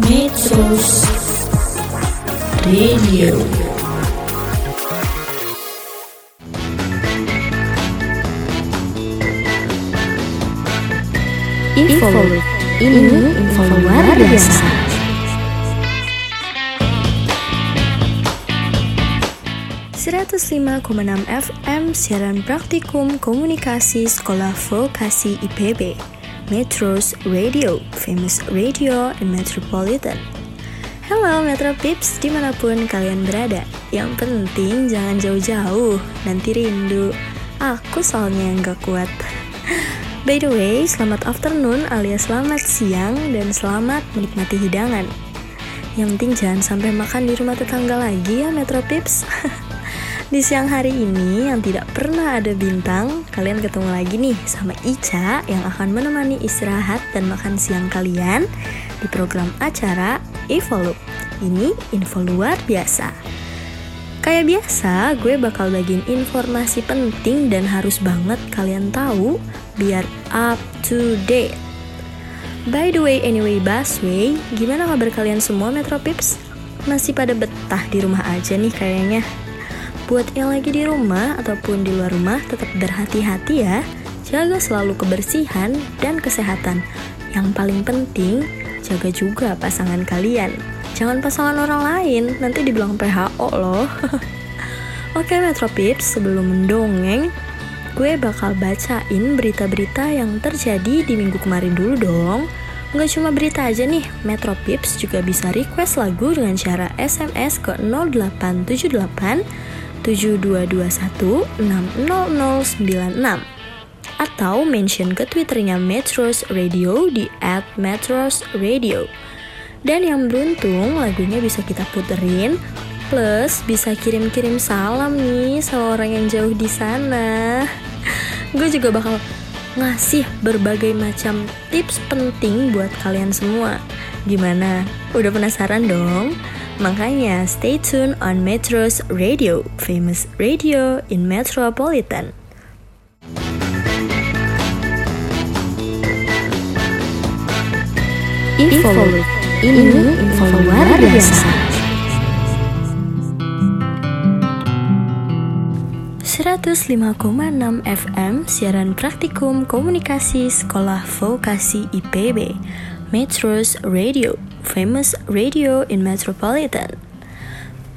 Metros Radio. Info Ini info luar biasa. FM siaran praktikum komunikasi sekolah vokasi IPB Metros Radio, famous radio in Metropolitan. Halo Metro Pips, di mana pun kalian berada. Yang penting jangan jauh-jauh, nanti rindu. Aku soalnya yang gak kuat. By the way, selamat afternoon alias selamat siang dan selamat menikmati hidangan. Yang penting jangan sampai makan di rumah tetangga lagi ya Metro Pips. Di siang hari ini yang tidak pernah ada bintang, kalian ketemu lagi nih sama Ica yang akan menemani istirahat dan makan siang kalian di program acara Evolu. Ini info luar biasa. Kayak biasa, gue bakal bagiin informasi penting dan harus banget kalian tahu biar up to date. By the way, anyway, Basway, gimana kabar kalian semua Metro Pips? Masih pada betah di rumah aja nih kayaknya. Buat yang lagi di rumah ataupun di luar rumah, tetap berhati-hati ya. Jaga selalu kebersihan dan kesehatan. Yang paling penting, jaga juga pasangan kalian. Jangan pasangan orang lain, nanti dibilang PHO loh. Oke Metro Pips, sebelum mendongeng, gue bakal bacain berita-berita yang terjadi di minggu kemarin dulu dong. Nggak cuma berita aja nih, Metro Pips juga bisa request lagu dengan cara SMS ke 0878 7221 60096 atau mention ke twitternya Metros Radio di at Metros Radio. Dan yang beruntung lagunya bisa kita puterin plus bisa kirim-kirim salam nih sama orang yang jauh di sana. Gue juga bakal ngasih berbagai macam tips penting buat kalian semua. Gimana? Udah penasaran dong? Makanya stay tune on Metro's Radio, famous radio in Metropolitan. Info, ini info luar biasa. 105,6 FM siaran praktikum komunikasi sekolah vokasi IPB Metros Radio famous radio in Metropolitan.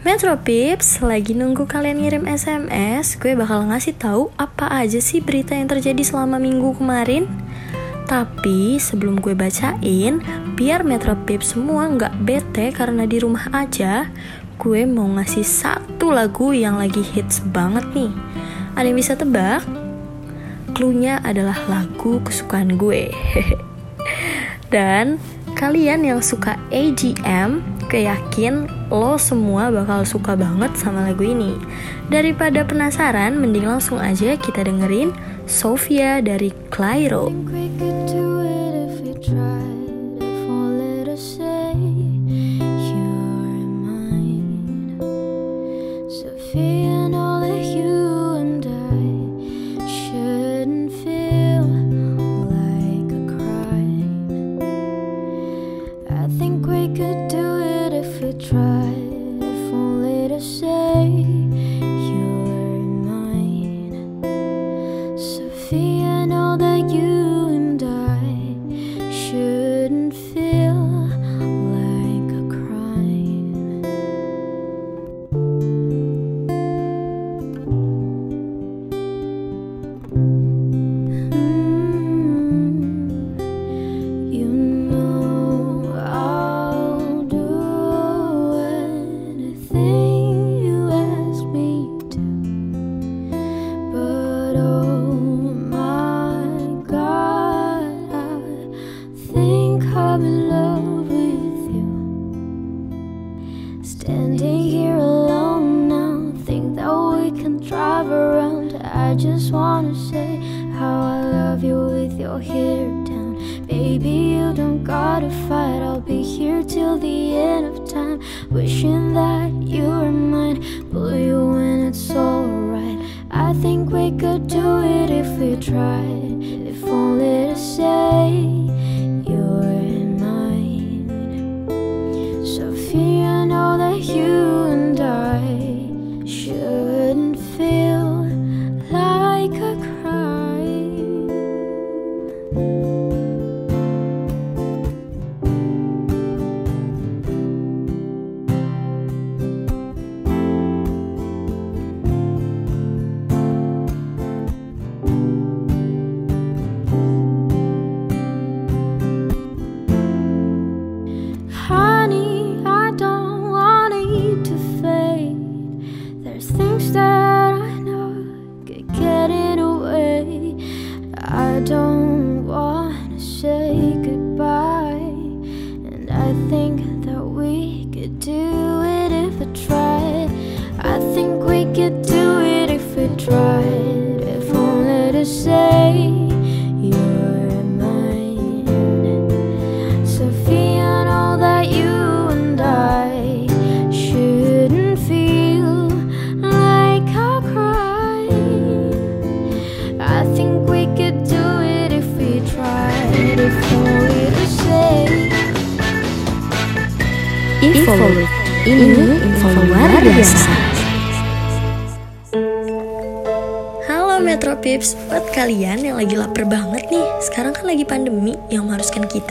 Metro Pips, lagi nunggu kalian ngirim SMS, gue bakal ngasih tahu apa aja sih berita yang terjadi selama minggu kemarin. Tapi sebelum gue bacain, biar Metro Pips semua nggak bete karena di rumah aja, gue mau ngasih satu lagu yang lagi hits banget nih. Ada yang bisa tebak? Cluenya adalah lagu kesukaan gue. Dan kalian yang suka AGM, keyakin lo semua bakal suka banget sama lagu ini. Daripada penasaran, mending langsung aja kita dengerin Sofia dari Clairo. tried.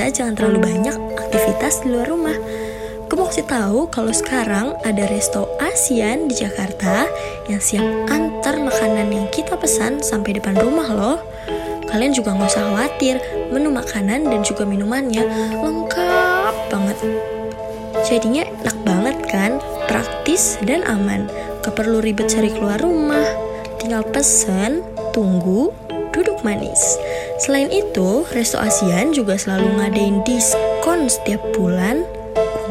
Kita jangan terlalu banyak aktivitas di luar rumah mau kasih tahu kalau sekarang ada resto ASEAN di Jakarta yang siap antar makanan yang kita pesan sampai depan rumah loh. Kalian juga nggak usah khawatir, menu makanan dan juga minumannya lengkap banget. Jadinya enak banget kan, praktis dan aman. Gak perlu ribet cari keluar rumah, tinggal pesen, tunggu, duduk manis. Selain itu, Resto ASEAN juga selalu ngadain diskon setiap bulan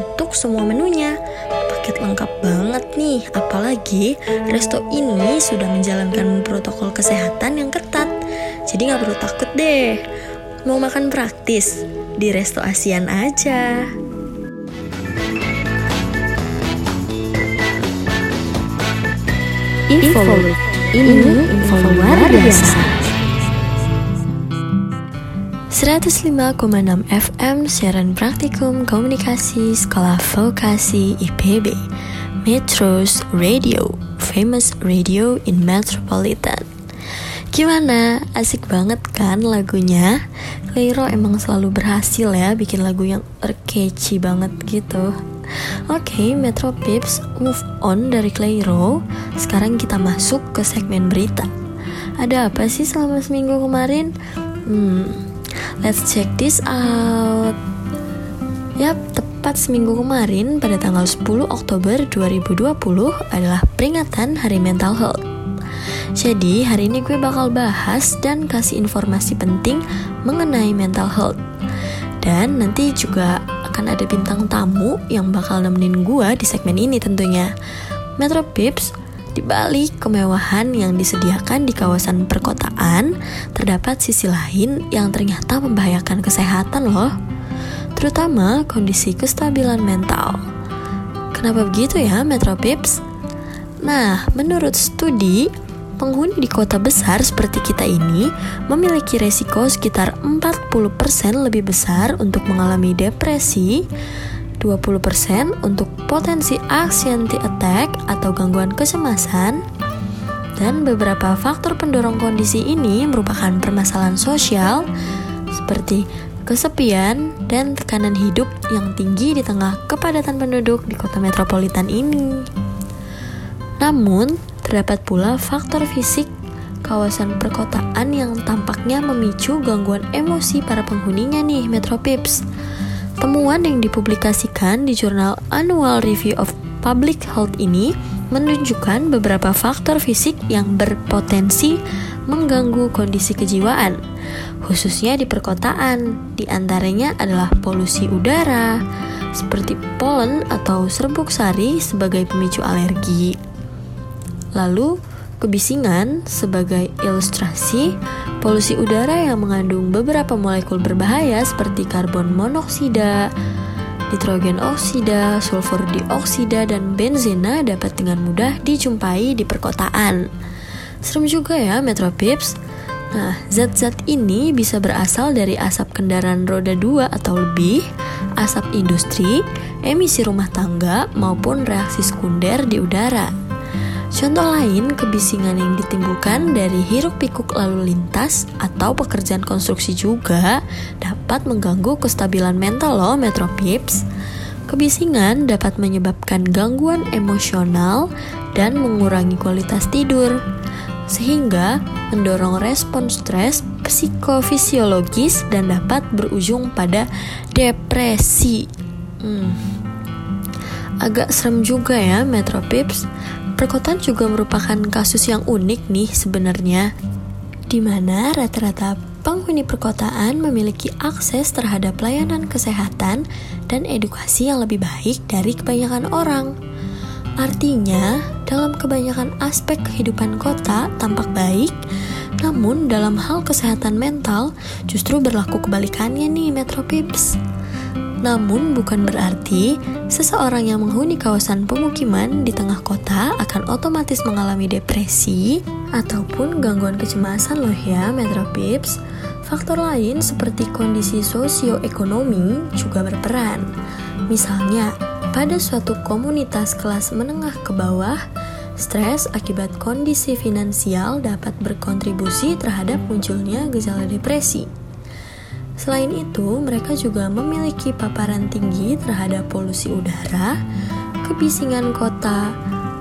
untuk semua menunya. Paket lengkap banget nih, apalagi resto ini sudah menjalankan protokol kesehatan yang ketat. Jadi nggak perlu takut deh. Mau makan praktis di resto ASEAN aja. Info ini info luar biasa. 105,6 FM siaran praktikum komunikasi sekolah vokasi IPB Metros Radio Famous Radio in Metropolitan Gimana? Asik banget kan lagunya? Leiro emang selalu berhasil ya bikin lagu yang catchy banget gitu Oke, okay, Metro Pips move on dari Clairo. Sekarang kita masuk ke segmen berita. Ada apa sih selama seminggu kemarin? Hmm, Let's check this out. Yap, tepat seminggu kemarin pada tanggal 10 Oktober 2020 adalah peringatan Hari Mental Health. Jadi hari ini gue bakal bahas dan kasih informasi penting mengenai mental health. Dan nanti juga akan ada bintang tamu yang bakal nemenin gue di segmen ini tentunya. Metro Pips di balik kemewahan yang disediakan di kawasan perkotaan, terdapat sisi lain yang ternyata membahayakan kesehatan loh, terutama kondisi kestabilan mental. Kenapa begitu ya, Metro Pips? Nah, menurut studi, penghuni di kota besar seperti kita ini memiliki resiko sekitar 40% lebih besar untuk mengalami depresi, 20% untuk potensi anxiety attack atau gangguan kecemasan, dan beberapa faktor pendorong kondisi ini merupakan permasalahan sosial seperti kesepian dan tekanan hidup yang tinggi di tengah kepadatan penduduk di kota metropolitan ini. Namun, terdapat pula faktor fisik kawasan perkotaan yang tampaknya memicu gangguan emosi para penghuninya nih Metropips. Temuan yang dipublikasikan di jurnal Annual Review of Public Health ini menunjukkan beberapa faktor fisik yang berpotensi mengganggu kondisi kejiwaan, khususnya di perkotaan. Di antaranya adalah polusi udara, seperti polen atau serbuk sari sebagai pemicu alergi. Lalu, kebisingan sebagai ilustrasi polusi udara yang mengandung beberapa molekul berbahaya seperti karbon monoksida, nitrogen oksida, sulfur dioksida, dan benzena dapat dengan mudah dijumpai di perkotaan. Serem juga ya Metro Pips. Nah, zat-zat ini bisa berasal dari asap kendaraan roda 2 atau lebih, asap industri, emisi rumah tangga, maupun reaksi sekunder di udara. Contoh lain, kebisingan yang ditimbulkan dari hiruk pikuk lalu lintas atau pekerjaan konstruksi juga dapat mengganggu kestabilan mental loh Metro Pips. Kebisingan dapat menyebabkan gangguan emosional dan mengurangi kualitas tidur, sehingga mendorong respon stres psikofisiologis dan dapat berujung pada depresi. Hmm. Agak serem juga ya Metro Pips Perkotaan juga merupakan kasus yang unik nih sebenarnya, di mana rata-rata penghuni perkotaan memiliki akses terhadap layanan kesehatan dan edukasi yang lebih baik dari kebanyakan orang. Artinya, dalam kebanyakan aspek kehidupan kota tampak baik, namun dalam hal kesehatan mental justru berlaku kebalikannya nih Metro Pips. Namun bukan berarti seseorang yang menghuni kawasan pemukiman di tengah kota akan otomatis mengalami depresi ataupun gangguan kecemasan loh ya Metro Pips. Faktor lain seperti kondisi sosioekonomi juga berperan. Misalnya, pada suatu komunitas kelas menengah ke bawah, stres akibat kondisi finansial dapat berkontribusi terhadap munculnya gejala depresi. Selain itu, mereka juga memiliki paparan tinggi terhadap polusi udara, kebisingan kota,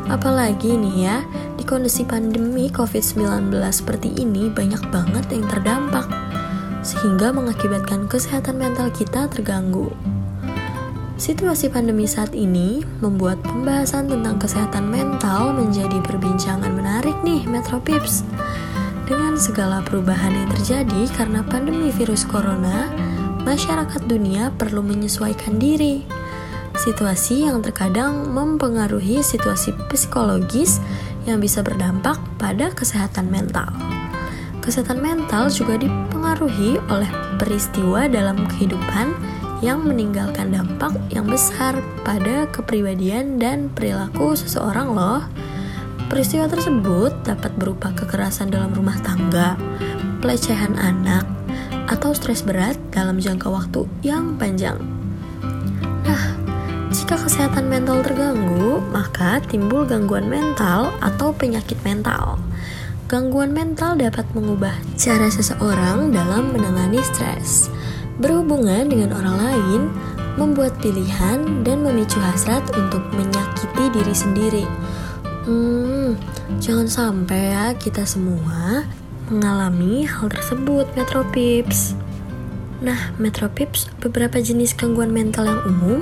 apalagi nih ya, di kondisi pandemi COVID-19 seperti ini banyak banget yang terdampak, sehingga mengakibatkan kesehatan mental kita terganggu. Situasi pandemi saat ini membuat pembahasan tentang kesehatan mental menjadi perbincangan menarik nih Metro Pips. Dengan segala perubahan yang terjadi karena pandemi virus corona, masyarakat dunia perlu menyesuaikan diri. Situasi yang terkadang mempengaruhi situasi psikologis yang bisa berdampak pada kesehatan mental. Kesehatan mental juga dipengaruhi oleh peristiwa dalam kehidupan yang meninggalkan dampak yang besar pada kepribadian dan perilaku seseorang loh. Peristiwa tersebut dapat berupa kekerasan dalam rumah tangga, pelecehan anak, atau stres berat dalam jangka waktu yang panjang. Nah, jika kesehatan mental terganggu, maka timbul gangguan mental atau penyakit mental. Gangguan mental dapat mengubah cara seseorang dalam menangani stres berhubungan dengan orang lain, membuat pilihan, dan memicu hasrat untuk menyakiti diri sendiri. Hmm, jangan sampai ya kita semua mengalami hal tersebut, Metropips. Nah, Metropips, beberapa jenis gangguan mental yang umum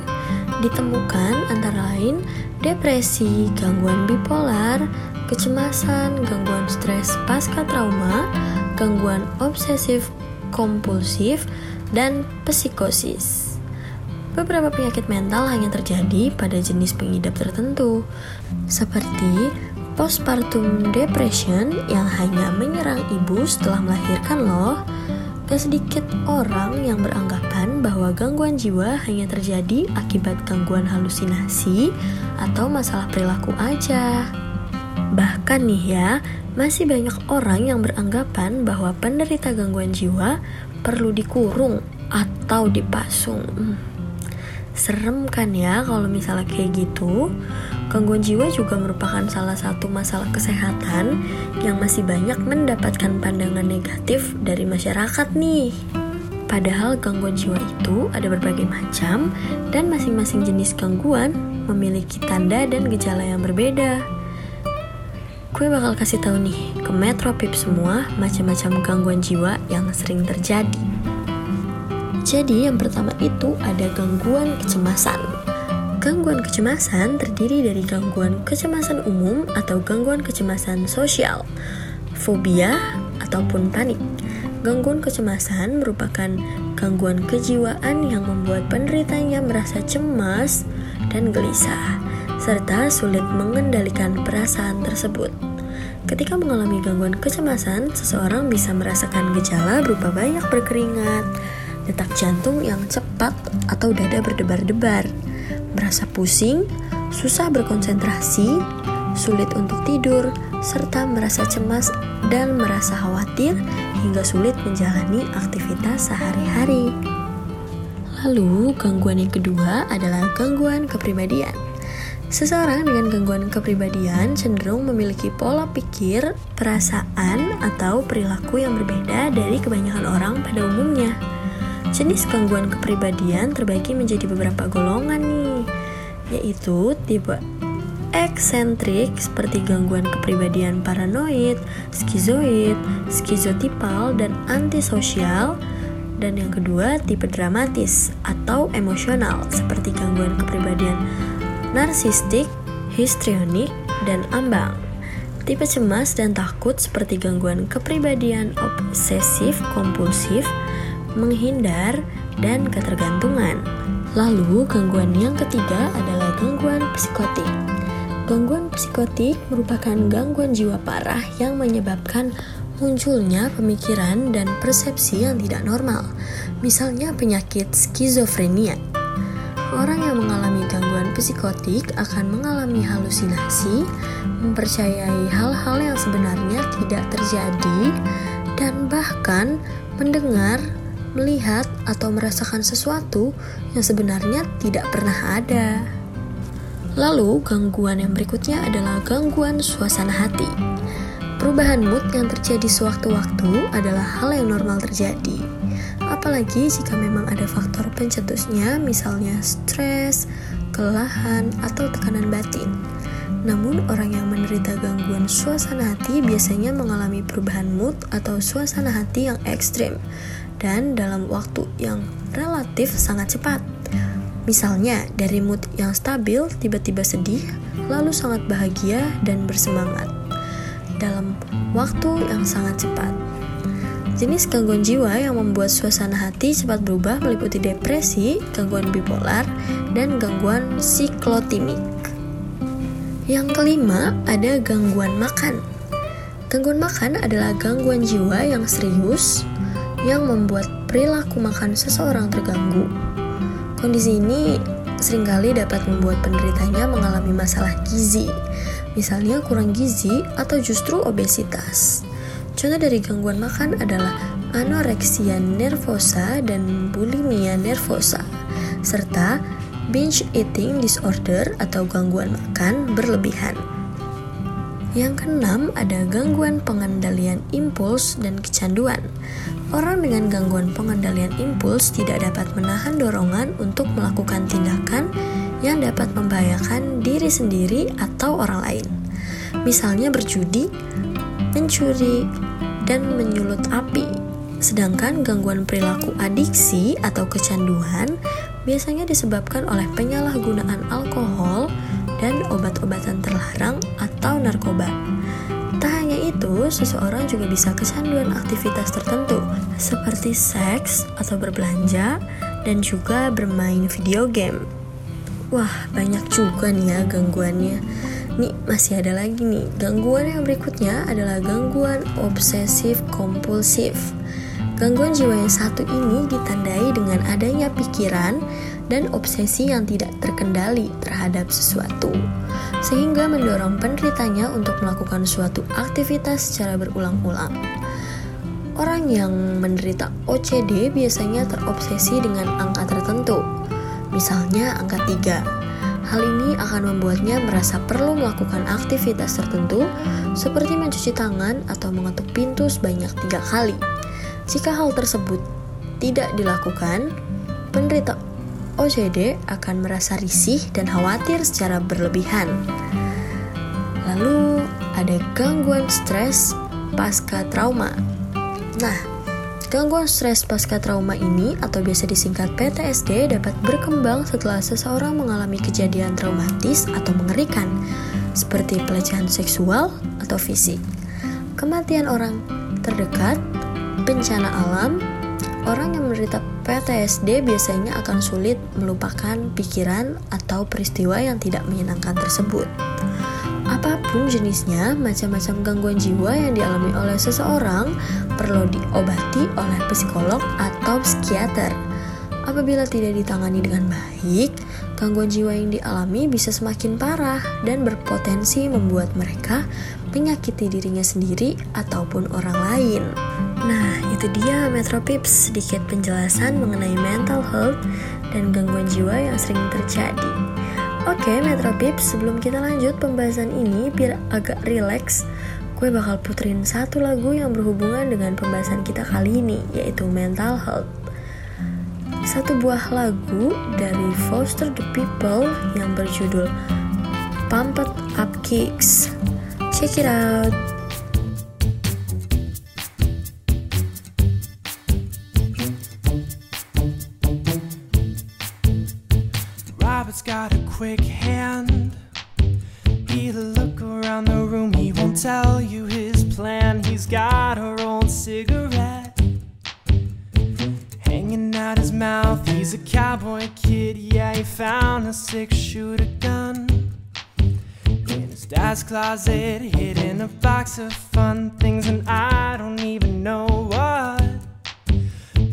ditemukan antara lain depresi, gangguan bipolar, kecemasan, gangguan stres pasca trauma, gangguan obsesif kompulsif, dan psikosis. Beberapa penyakit mental hanya terjadi pada jenis pengidap tertentu, seperti postpartum depression yang hanya menyerang ibu setelah melahirkan loh. Gak sedikit orang yang beranggapan bahwa gangguan jiwa hanya terjadi akibat gangguan halusinasi atau masalah perilaku aja. Bahkan nih ya, masih banyak orang yang beranggapan bahwa penderita gangguan jiwa perlu dikurung atau dipasung. Hmm. Serem kan ya kalau misalnya kayak gitu. Gangguan jiwa juga merupakan salah satu masalah kesehatan yang masih banyak mendapatkan pandangan negatif dari masyarakat nih. Padahal gangguan jiwa itu ada berbagai macam dan masing-masing jenis gangguan memiliki tanda dan gejala yang berbeda. Gue bakal kasih tahu nih ke Metro semua macam-macam gangguan jiwa yang sering terjadi. Jadi yang pertama itu ada gangguan kecemasan. Gangguan kecemasan terdiri dari gangguan kecemasan umum atau gangguan kecemasan sosial, fobia ataupun panik. Gangguan kecemasan merupakan gangguan kejiwaan yang membuat penderitanya merasa cemas dan gelisah, serta sulit mengendalikan perasaan tersebut. Ketika mengalami gangguan kecemasan, seseorang bisa merasakan gejala berupa banyak berkeringat, detak jantung yang cepat atau dada berdebar-debar, merasa pusing, susah berkonsentrasi, sulit untuk tidur, serta merasa cemas dan merasa khawatir hingga sulit menjalani aktivitas sehari-hari. Lalu, gangguan yang kedua adalah gangguan kepribadian. Seseorang dengan gangguan kepribadian cenderung memiliki pola pikir, perasaan, atau perilaku yang berbeda dari kebanyakan orang pada umumnya. Jenis gangguan kepribadian terbagi menjadi beberapa golongan nih, yaitu tipe eksentrik seperti gangguan kepribadian paranoid, skizoid, skizotipal, dan antisosial, dan yang kedua tipe dramatis atau emosional seperti gangguan kepribadian narsistik, histrionik, dan ambang. Tipe cemas dan takut seperti gangguan kepribadian obsesif kompulsif, menghindar, dan ketergantungan. Lalu, gangguan yang ketiga adalah gangguan psikotik. Gangguan psikotik merupakan gangguan jiwa parah yang menyebabkan munculnya pemikiran dan persepsi yang tidak normal, misalnya penyakit skizofrenia. Orang yang mengalami gangguan psikotik akan mengalami halusinasi, mempercayai hal-hal yang sebenarnya tidak terjadi, dan bahkan mendengar, melihat, atau merasakan sesuatu yang sebenarnya tidak pernah ada. Lalu, gangguan yang berikutnya adalah gangguan suasana hati. Perubahan mood yang terjadi sewaktu-waktu adalah hal yang normal terjadi. Apalagi jika memang ada faktor pencetusnya, misalnya stres, kelelahan, atau tekanan batin. Namun, orang yang menderita gangguan suasana hati biasanya mengalami perubahan mood atau suasana hati yang ekstrim dan dalam waktu yang relatif sangat cepat. Misalnya, dari mood yang stabil tiba-tiba sedih, lalu sangat bahagia dan bersemangat dalam waktu yang sangat cepat. Jenis gangguan jiwa yang membuat suasana hati cepat berubah meliputi depresi, gangguan bipolar, dan gangguan siklotimik. Yang kelima, ada gangguan makan. Gangguan makan adalah gangguan jiwa yang serius yang membuat perilaku makan seseorang terganggu. Kondisi ini sering kali dapat membuat penderitanya mengalami masalah gizi, misalnya kurang gizi atau justru obesitas. Contoh dari gangguan makan adalah anoreksia nervosa dan bulimia nervosa, serta binge eating disorder atau gangguan makan berlebihan. Yang keenam ada gangguan pengendalian impuls dan kecanduan. Orang dengan gangguan pengendalian impuls tidak dapat menahan dorongan untuk melakukan tindakan yang dapat membahayakan diri sendiri atau orang lain. Misalnya berjudi, mencuri, dan menyulut api. Sedangkan gangguan perilaku adiksi atau kecanduan biasanya disebabkan oleh penyalahgunaan alkohol dan obat-obatan terlarang atau narkoba. Tak hanya itu, seseorang juga bisa kecanduan aktivitas tertentu seperti seks atau berbelanja dan juga bermain video game. Wah, banyak juga nih ya gangguannya. Nih, masih ada lagi nih. Gangguan yang berikutnya adalah gangguan obsesif kompulsif. Gangguan jiwa yang satu ini ditandai dengan adanya pikiran dan obsesi yang tidak terkendali terhadap sesuatu, sehingga mendorong penderitanya untuk melakukan suatu aktivitas secara berulang-ulang. Orang yang menderita OCD biasanya terobsesi dengan angka tertentu, misalnya angka 3 Hal ini akan membuatnya merasa perlu melakukan aktivitas tertentu seperti mencuci tangan atau mengetuk pintu sebanyak tiga kali. Jika hal tersebut tidak dilakukan, penderita OCD akan merasa risih dan khawatir secara berlebihan. Lalu ada gangguan stres pasca trauma. Nah, Gangguan stres pasca trauma ini atau biasa disingkat PTSD dapat berkembang setelah seseorang mengalami kejadian traumatis atau mengerikan seperti pelecehan seksual atau fisik, kematian orang terdekat, bencana alam, orang yang menderita PTSD biasanya akan sulit melupakan pikiran atau peristiwa yang tidak menyenangkan tersebut. Apa pun jenisnya, macam-macam gangguan jiwa yang dialami oleh seseorang perlu diobati oleh psikolog atau psikiater. Apabila tidak ditangani dengan baik, gangguan jiwa yang dialami bisa semakin parah dan berpotensi membuat mereka menyakiti dirinya sendiri ataupun orang lain. Nah, itu dia Metro Pips, sedikit penjelasan mengenai mental health dan gangguan jiwa yang sering terjadi. Oke, Metro Pips, sebelum kita lanjut pembahasan ini, biar agak rileks, gue bakal puterin satu lagu yang berhubungan dengan pembahasan kita kali ini, yaitu Mental Health. Satu buah lagu dari Foster the People yang berjudul Pump It Up Kicks. Check it out! Quick hand. He'll look around the room, he won't tell you his plan. He's got a rolled cigarette hanging out his mouth. He's a cowboy kid, yeah, he found a six shooter gun in his dad's closet, hidden a box of fun things, and I don't even know what.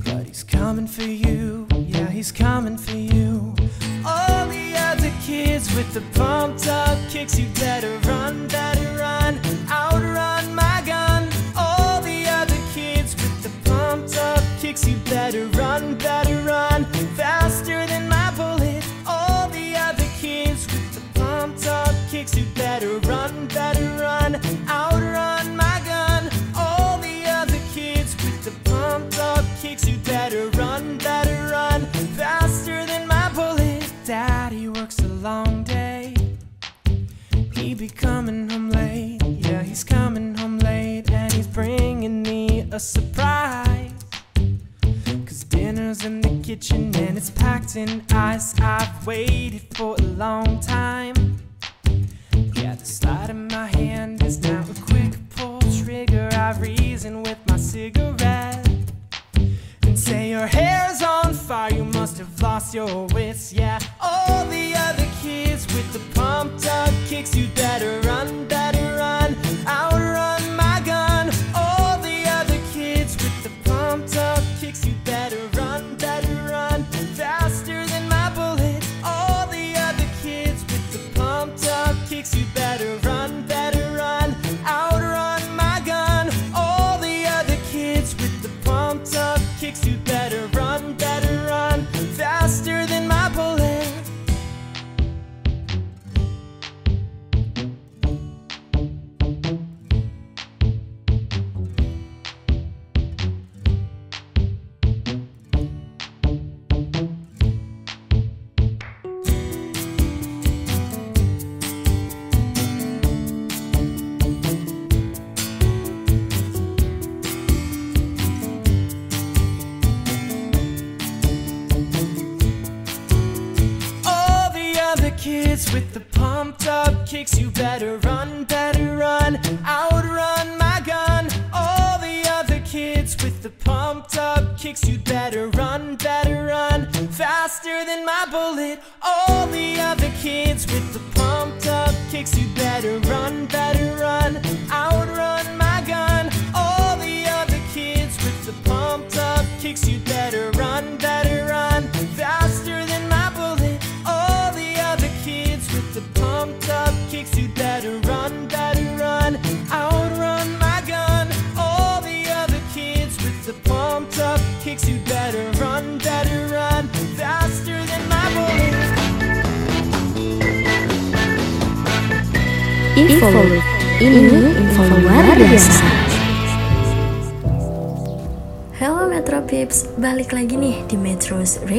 But he's coming for you, yeah, he's coming for you kids with the pumped up kicks. You better run, better run, be coming home late. Yeah, he's coming home late and he's bringing me a surprise. Cause dinner's in the kitchen and it's packed in ice. I've waited for a long time. Yeah, the slide in my hand is now a quick pull trigger. I reason with my cigarette say your hair's on fire. You must have lost your wits. Yeah, all the other kids with the pumped up kicks. You better run, better run,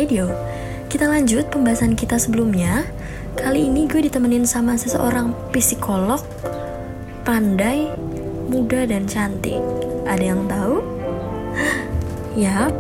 Radio. Kita lanjut pembahasan kita sebelumnya. Kali ini gue ditemenin sama seseorang psikolog, pandai, muda dan cantik. Ada yang tahu? Yap.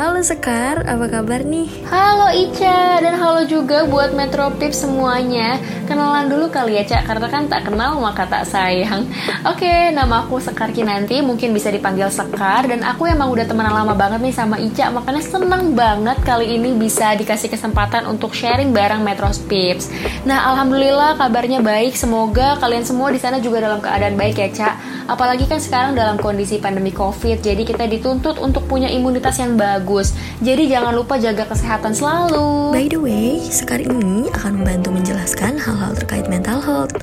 Halo Sekar, apa kabar nih? Halo Ica, dan halo juga buat Metro Pips semuanya Kenalan dulu kali ya Cak, karena kan tak kenal maka tak sayang. Oke, nama aku Sekar Kinanti, mungkin bisa dipanggil Sekar. Dan aku emang udah temenan lama banget nih sama Ica. Makanya seneng banget kali ini bisa dikasih kesempatan untuk sharing bareng Metro Pips Nah, Alhamdulillah kabarnya baik. Semoga kalian semua di sana juga dalam keadaan baik ya Cak. Apalagi kan sekarang dalam kondisi pandemi COVID Jadi kita dituntut untuk punya imunitas yang bagus. Jadi jangan lupa jaga kesehatan selalu. By the way, Sekar ini akan membantu menjelaskan hal-hal terkait mental health.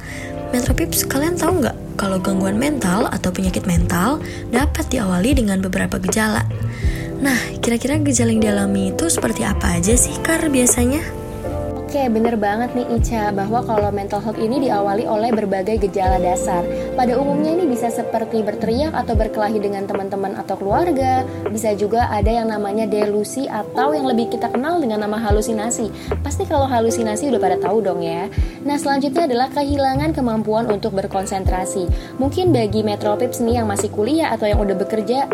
Metro Pips, kalian tahu nggak kalau gangguan mental atau penyakit mental dapat diawali dengan beberapa gejala? Nah, kira-kira gejala yang dialami itu seperti apa aja sih, Kar, biasanya? Oke, bener banget nih Ica bahwa kalau mental health ini diawali oleh berbagai gejala dasar. Pada umumnya ini bisa seperti berteriak atau berkelahi dengan teman-teman atau keluarga. Bisa juga ada yang namanya delusi atau yang lebih kita kenal dengan nama halusinasi. Pasti kalau halusinasi udah pada tahu dong ya. Nah, selanjutnya adalah kehilangan kemampuan untuk berkonsentrasi. Mungkin bagi Metropips nih yang masih kuliah atau yang udah bekerja,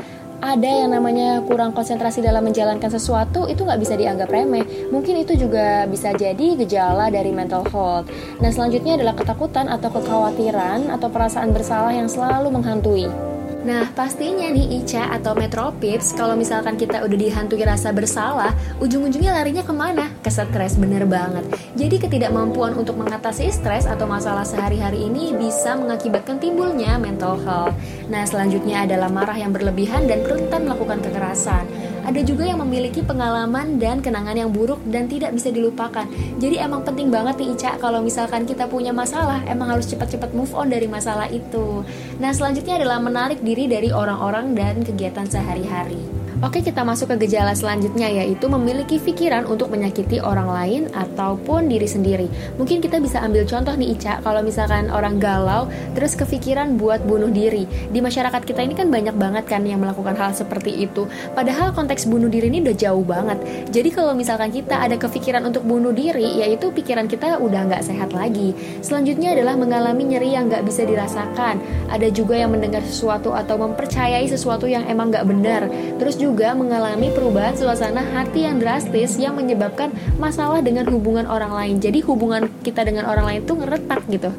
ada yang namanya kurang konsentrasi dalam menjalankan sesuatu itu nggak bisa dianggap remeh. Mungkin itu juga bisa jadi gejala dari mental health. Nah selanjutnya adalah ketakutan atau kekhawatiran atau perasaan bersalah yang selalu menghantui. Nah, pastinya nih Ica atau Metropips, kalau misalkan kita udah dihantui rasa bersalah, ujung-ujungnya larinya ke mana? Ke stres, bener banget. Jadi ketidakmampuan untuk mengatasi stres atau masalah sehari-hari ini bisa mengakibatkan timbulnya mental health. Nah, selanjutnya adalah marah yang berlebihan dan rentan melakukan kekerasan. Ada juga yang memiliki pengalaman dan kenangan yang buruk dan tidak bisa dilupakan. Jadi emang penting banget nih Ica kalau misalkan kita punya masalah, emang harus cepat-cepat move on dari masalah itu. Nah, selanjutnya adalah menarik diri dari orang-orang dan kegiatan sehari-hari. Oke, kita masuk ke gejala selanjutnya yaitu memiliki pikiran untuk menyakiti orang lain ataupun diri sendiri. Mungkin kita bisa ambil contoh nih Ica, kalau misalkan orang galau terus kepikiran buat bunuh diri. Di masyarakat kita ini kan banyak banget kan yang melakukan hal seperti itu. Padahal konteks bunuh diri ini udah jauh banget. Jadi kalau misalkan kita ada kepikiran untuk bunuh diri, yaitu pikiran kita udah nggak sehat lagi. Selanjutnya adalah mengalami nyeri yang nggak bisa dirasakan. Ada juga yang mendengar sesuatu atau mempercayai sesuatu yang emang nggak benar. Terus mengalami perubahan suasana hati yang drastis yang menyebabkan masalah dengan hubungan orang lain. Jadi hubungan kita dengan orang lain tuh ngeretak gitu.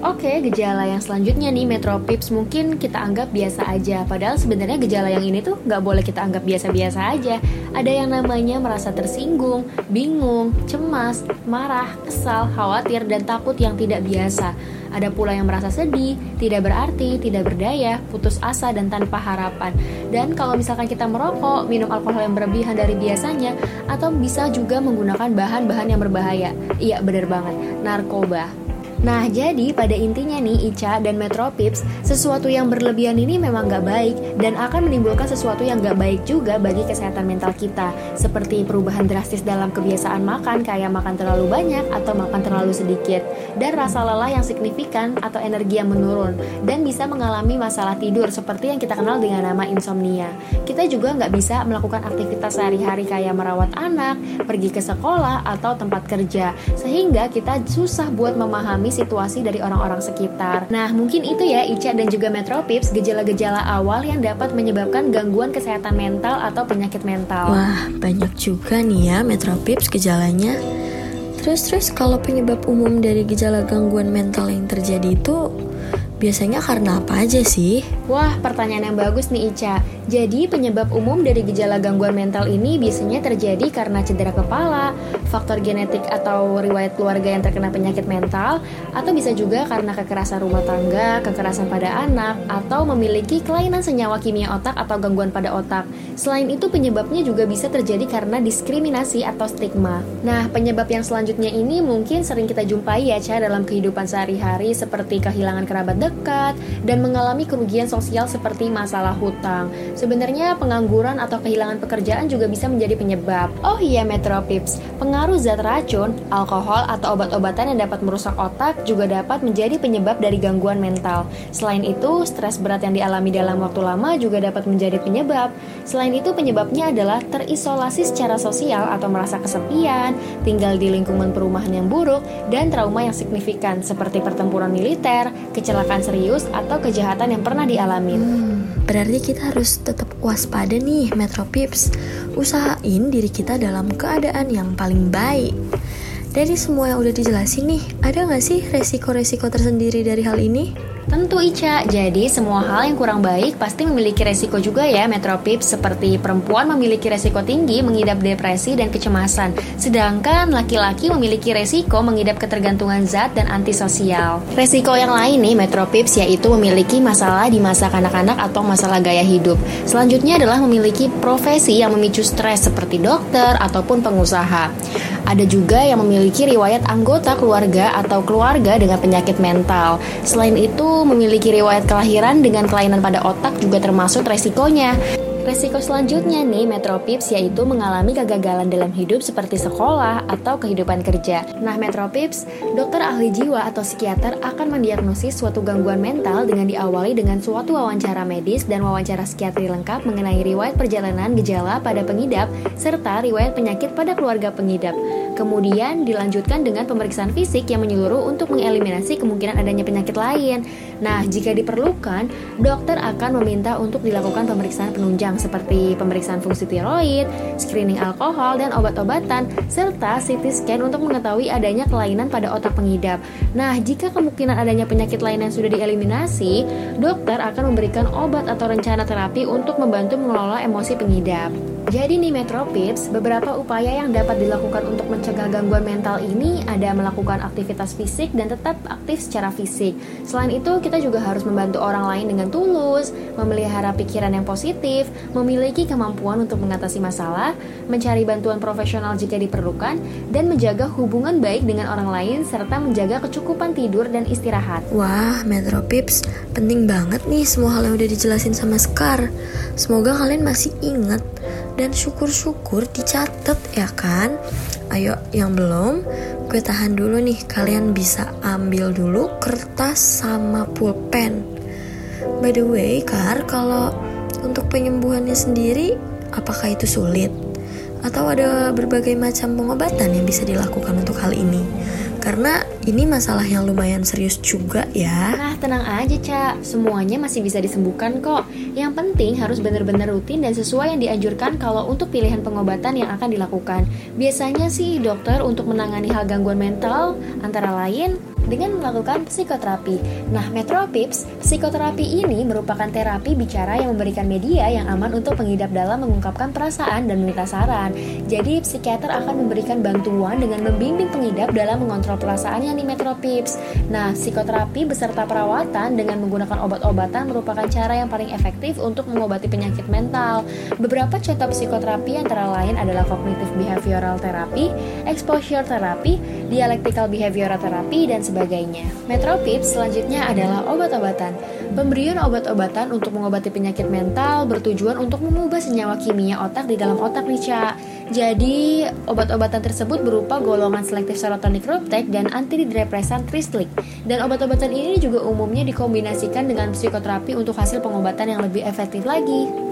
Oke, gejala yang selanjutnya nih Metropips mungkin kita anggap biasa aja Padahal sebenarnya gejala yang ini tuh nggak boleh kita anggap biasa-biasa aja Ada yang namanya merasa tersinggung, bingung, cemas, marah, kesal, khawatir, dan takut yang tidak biasa ada pula yang merasa sedih, tidak berarti, tidak berdaya, putus asa, dan tanpa harapan. Dan kalau misalkan kita merokok, minum alkohol yang berlebihan dari biasanya, atau bisa juga menggunakan bahan-bahan yang berbahaya. Iya, benar banget, narkoba. Nah, jadi pada intinya nih Ica dan Metropips, sesuatu yang berlebihan ini memang gak baik dan akan menimbulkan sesuatu yang gak baik juga bagi kesehatan mental kita, seperti perubahan drastis dalam kebiasaan makan kayak makan terlalu banyak atau makan terlalu sedikit, dan rasa lelah yang signifikan atau energi yang menurun, dan bisa mengalami masalah tidur seperti yang kita kenal dengan nama insomnia. Kita juga nggak bisa melakukan aktivitas sehari-hari kayak merawat anak, pergi ke sekolah atau tempat kerja, sehingga kita susah buat memahami situasi dari orang-orang sekitar. Nah, mungkin itu ya Ica dan juga Metropips gejala-gejala awal yang dapat menyebabkan gangguan kesehatan mental atau penyakit mental. Wah, banyak juga nih ya Metropips gejalanya. Terus terus kalau penyebab umum dari gejala gangguan mental yang terjadi itu biasanya karena apa aja sih? Wah, pertanyaan yang bagus nih Ica. Jadi, penyebab umum dari gejala gangguan mental ini biasanya terjadi karena cedera kepala, faktor genetik atau riwayat keluarga yang terkena penyakit mental, atau bisa juga karena kekerasan rumah tangga, kekerasan pada anak, atau memiliki kelainan senyawa kimia otak atau gangguan pada otak. Selain itu, penyebabnya juga bisa terjadi karena diskriminasi atau stigma. Nah, penyebab yang selanjutnya ini mungkin sering kita jumpai ya, Ca, dalam kehidupan sehari-hari seperti kehilangan kerabat dekat dan mengalami kerugian sosial seperti masalah hutang. Sebenarnya pengangguran atau kehilangan pekerjaan juga bisa menjadi penyebab. Oh iya Metropips, pengaruh zat racun, alkohol atau obat-obatan yang dapat merusak otak juga dapat menjadi penyebab dari gangguan mental. Selain itu, stres berat yang dialami dalam waktu lama juga dapat menjadi penyebab. Selain itu, penyebabnya adalah terisolasi secara sosial atau merasa kesepian, tinggal di lingkungan perumahan yang buruk, dan trauma yang signifikan seperti pertempuran militer, kecelakaan serius, atau kejahatan yang pernah dialami. Hmm, berarti kita harus tetap waspada nih Metro Pips. Usahain diri kita dalam keadaan yang paling baik. Dari semua yang udah dijelasin nih, ada nggak sih resiko-resiko tersendiri dari hal ini? Tentu Ica, jadi semua hal yang kurang baik pasti memiliki resiko juga ya. Metropips Seperti perempuan memiliki resiko tinggi mengidap depresi dan kecemasan. Sedangkan laki-laki memiliki resiko mengidap ketergantungan zat dan antisosial. Resiko yang lain nih Metropips yaitu memiliki masalah di masa kanak-kanak atau masalah gaya hidup. Selanjutnya adalah memiliki profesi yang memicu stres seperti dokter ataupun pengusaha. Ada juga yang memiliki riwayat anggota keluarga atau keluarga dengan penyakit mental. Selain itu, memiliki riwayat kelahiran dengan kelainan pada otak juga termasuk resikonya. Resiko selanjutnya nih Metropips yaitu mengalami kegagalan dalam hidup seperti sekolah atau kehidupan kerja. Nah Metropips, dokter ahli jiwa atau psikiater akan mendiagnosis suatu gangguan mental dengan diawali dengan suatu wawancara medis dan wawancara psikiatri lengkap mengenai riwayat perjalanan gejala pada pengidap serta riwayat penyakit pada keluarga pengidap. Kemudian dilanjutkan dengan pemeriksaan fisik yang menyeluruh untuk mengeliminasi kemungkinan adanya penyakit lain. Nah, jika diperlukan, dokter akan meminta untuk dilakukan pemeriksaan penunjang seperti pemeriksaan fungsi tiroid, screening alkohol dan obat-obatan, serta CT scan untuk mengetahui adanya kelainan pada otak pengidap. Nah, jika kemungkinan adanya penyakit lain yang sudah dieliminasi, dokter akan memberikan obat atau rencana terapi untuk membantu mengelola emosi pengidap. Jadi nih Metro Pips, beberapa upaya yang dapat dilakukan untuk mencegah gangguan mental ini ada melakukan aktivitas fisik dan tetap aktif secara fisik. Selain itu, kita juga harus membantu orang lain dengan tulus, memelihara pikiran yang positif, memiliki kemampuan untuk mengatasi masalah, mencari bantuan profesional jika diperlukan, dan menjaga hubungan baik dengan orang lain serta menjaga kecukupan tidur dan istirahat. Wah, Metro Pips, penting banget nih semua hal yang udah dijelasin sama Scar. Semoga kalian masih ingat dan syukur-syukur dicatat ya kan? Ayo yang belum gue tahan dulu nih. Kalian bisa ambil dulu kertas sama pulpen. By the way kar kalau untuk penyembuhannya sendiri apakah itu sulit? Atau ada berbagai macam pengobatan yang bisa dilakukan untuk hal ini karena ini masalah yang lumayan serius juga ya. Nah, tenang aja, Cak. Semuanya masih bisa disembuhkan kok. Yang penting harus benar-benar rutin dan sesuai yang dianjurkan kalau untuk pilihan pengobatan yang akan dilakukan. Biasanya sih dokter untuk menangani hal gangguan mental antara lain dengan melakukan psikoterapi. Nah, Metropips, psikoterapi ini merupakan terapi bicara yang memberikan media yang aman untuk pengidap dalam mengungkapkan perasaan dan meminta saran. Jadi, psikiater akan memberikan bantuan dengan membimbing pengidap dalam mengontrol perasaannya nih Metropips. Nah, psikoterapi beserta perawatan dengan menggunakan obat-obatan merupakan cara yang paling efektif untuk mengobati penyakit mental. Beberapa contoh psikoterapi antara lain adalah cognitive behavioral therapy, exposure therapy, dialectical behavioral therapy, dan sebagainya. Metropips selanjutnya adalah obat-obatan. Pemberian obat-obatan untuk mengobati penyakit mental bertujuan untuk mengubah senyawa kimia otak di dalam otak Rica. Jadi, obat-obatan tersebut berupa golongan selektif serotonin reuptake dan antidepresan Tristlik. Dan obat-obatan ini juga umumnya dikombinasikan dengan psikoterapi untuk hasil pengobatan yang lebih efektif lagi.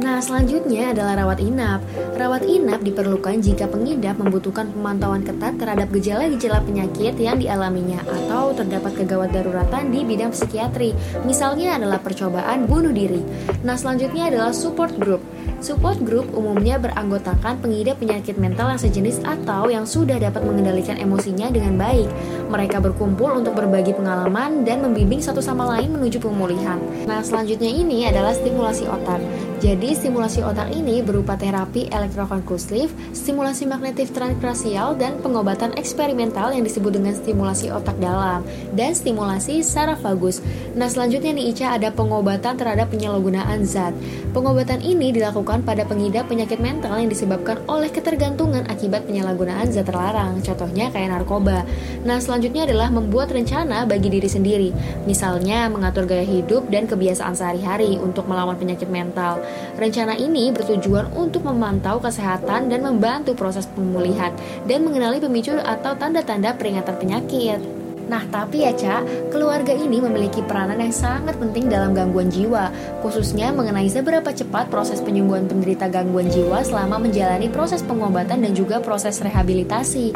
Nah, selanjutnya adalah rawat inap. Rawat inap diperlukan jika pengidap membutuhkan pemantauan ketat terhadap gejala-gejala penyakit yang dialaminya atau terdapat kegawat daruratan di bidang psikiatri. Misalnya adalah percobaan bunuh diri. Nah, selanjutnya adalah support group. Support group umumnya beranggotakan pengidap penyakit mental yang sejenis atau yang sudah dapat mengendalikan emosinya dengan baik. Mereka berkumpul untuk berbagi pengalaman dan membimbing satu sama lain menuju pemulihan. Nah, selanjutnya ini adalah stimulasi otak. Jadi, stimulasi otak ini berupa terapi elektrokonvulsif, stimulasi magnetif transkrasial, dan pengobatan eksperimental yang disebut dengan stimulasi otak dalam, dan stimulasi sarafagus. Nah, selanjutnya nih Ica ada pengobatan terhadap penyalahgunaan zat. Pengobatan ini dilakukan pada pengidap penyakit mental yang disebabkan oleh ketergantungan akibat penyalahgunaan zat terlarang, contohnya kayak narkoba. Nah, selanjutnya adalah membuat rencana bagi diri sendiri, misalnya mengatur gaya hidup dan kebiasaan sehari-hari untuk melawan penyakit mental. Rencana ini bertujuan untuk memantau kesehatan dan membantu proses pemulihan dan mengenali pemicu atau tanda-tanda peringatan penyakit. Nah, tapi ya, Cak, keluarga ini memiliki peranan yang sangat penting dalam gangguan jiwa, khususnya mengenai seberapa cepat proses penyembuhan penderita gangguan jiwa selama menjalani proses pengobatan dan juga proses rehabilitasi.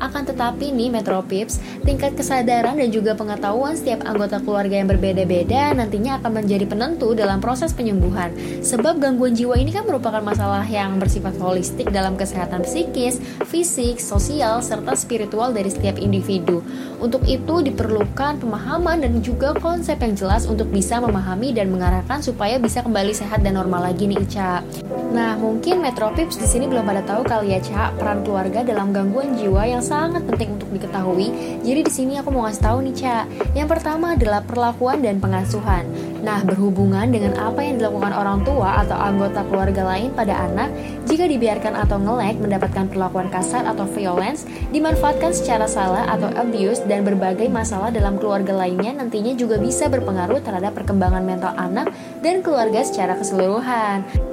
Akan tetapi nih Metropips, tingkat kesadaran dan juga pengetahuan setiap anggota keluarga yang berbeda-beda nantinya akan menjadi penentu dalam proses penyembuhan. Sebab gangguan jiwa ini kan merupakan masalah yang bersifat holistik dalam kesehatan psikis, fisik, sosial, serta spiritual dari setiap individu. Untuk itu diperlukan pemahaman dan juga konsep yang jelas untuk bisa memahami dan mengarahkan supaya bisa kembali sehat dan normal lagi nih Ica. Nah, mungkin Metropips di sini belum pada tahu kali ya, Ca, peran keluarga dalam gangguan jiwa yang sangat penting untuk diketahui. Jadi di sini aku mau ngasih tahu nih, Ca. Yang pertama adalah perlakuan dan pengasuhan. Nah, berhubungan dengan apa yang dilakukan orang tua atau anggota keluarga lain pada anak, jika dibiarkan atau ngelek mendapatkan perlakuan kasar atau violence, dimanfaatkan secara salah atau abuse dan berbagai masalah dalam keluarga lainnya nantinya juga bisa berpengaruh terhadap perkembangan mental anak dan keluarga secara keseluruhan.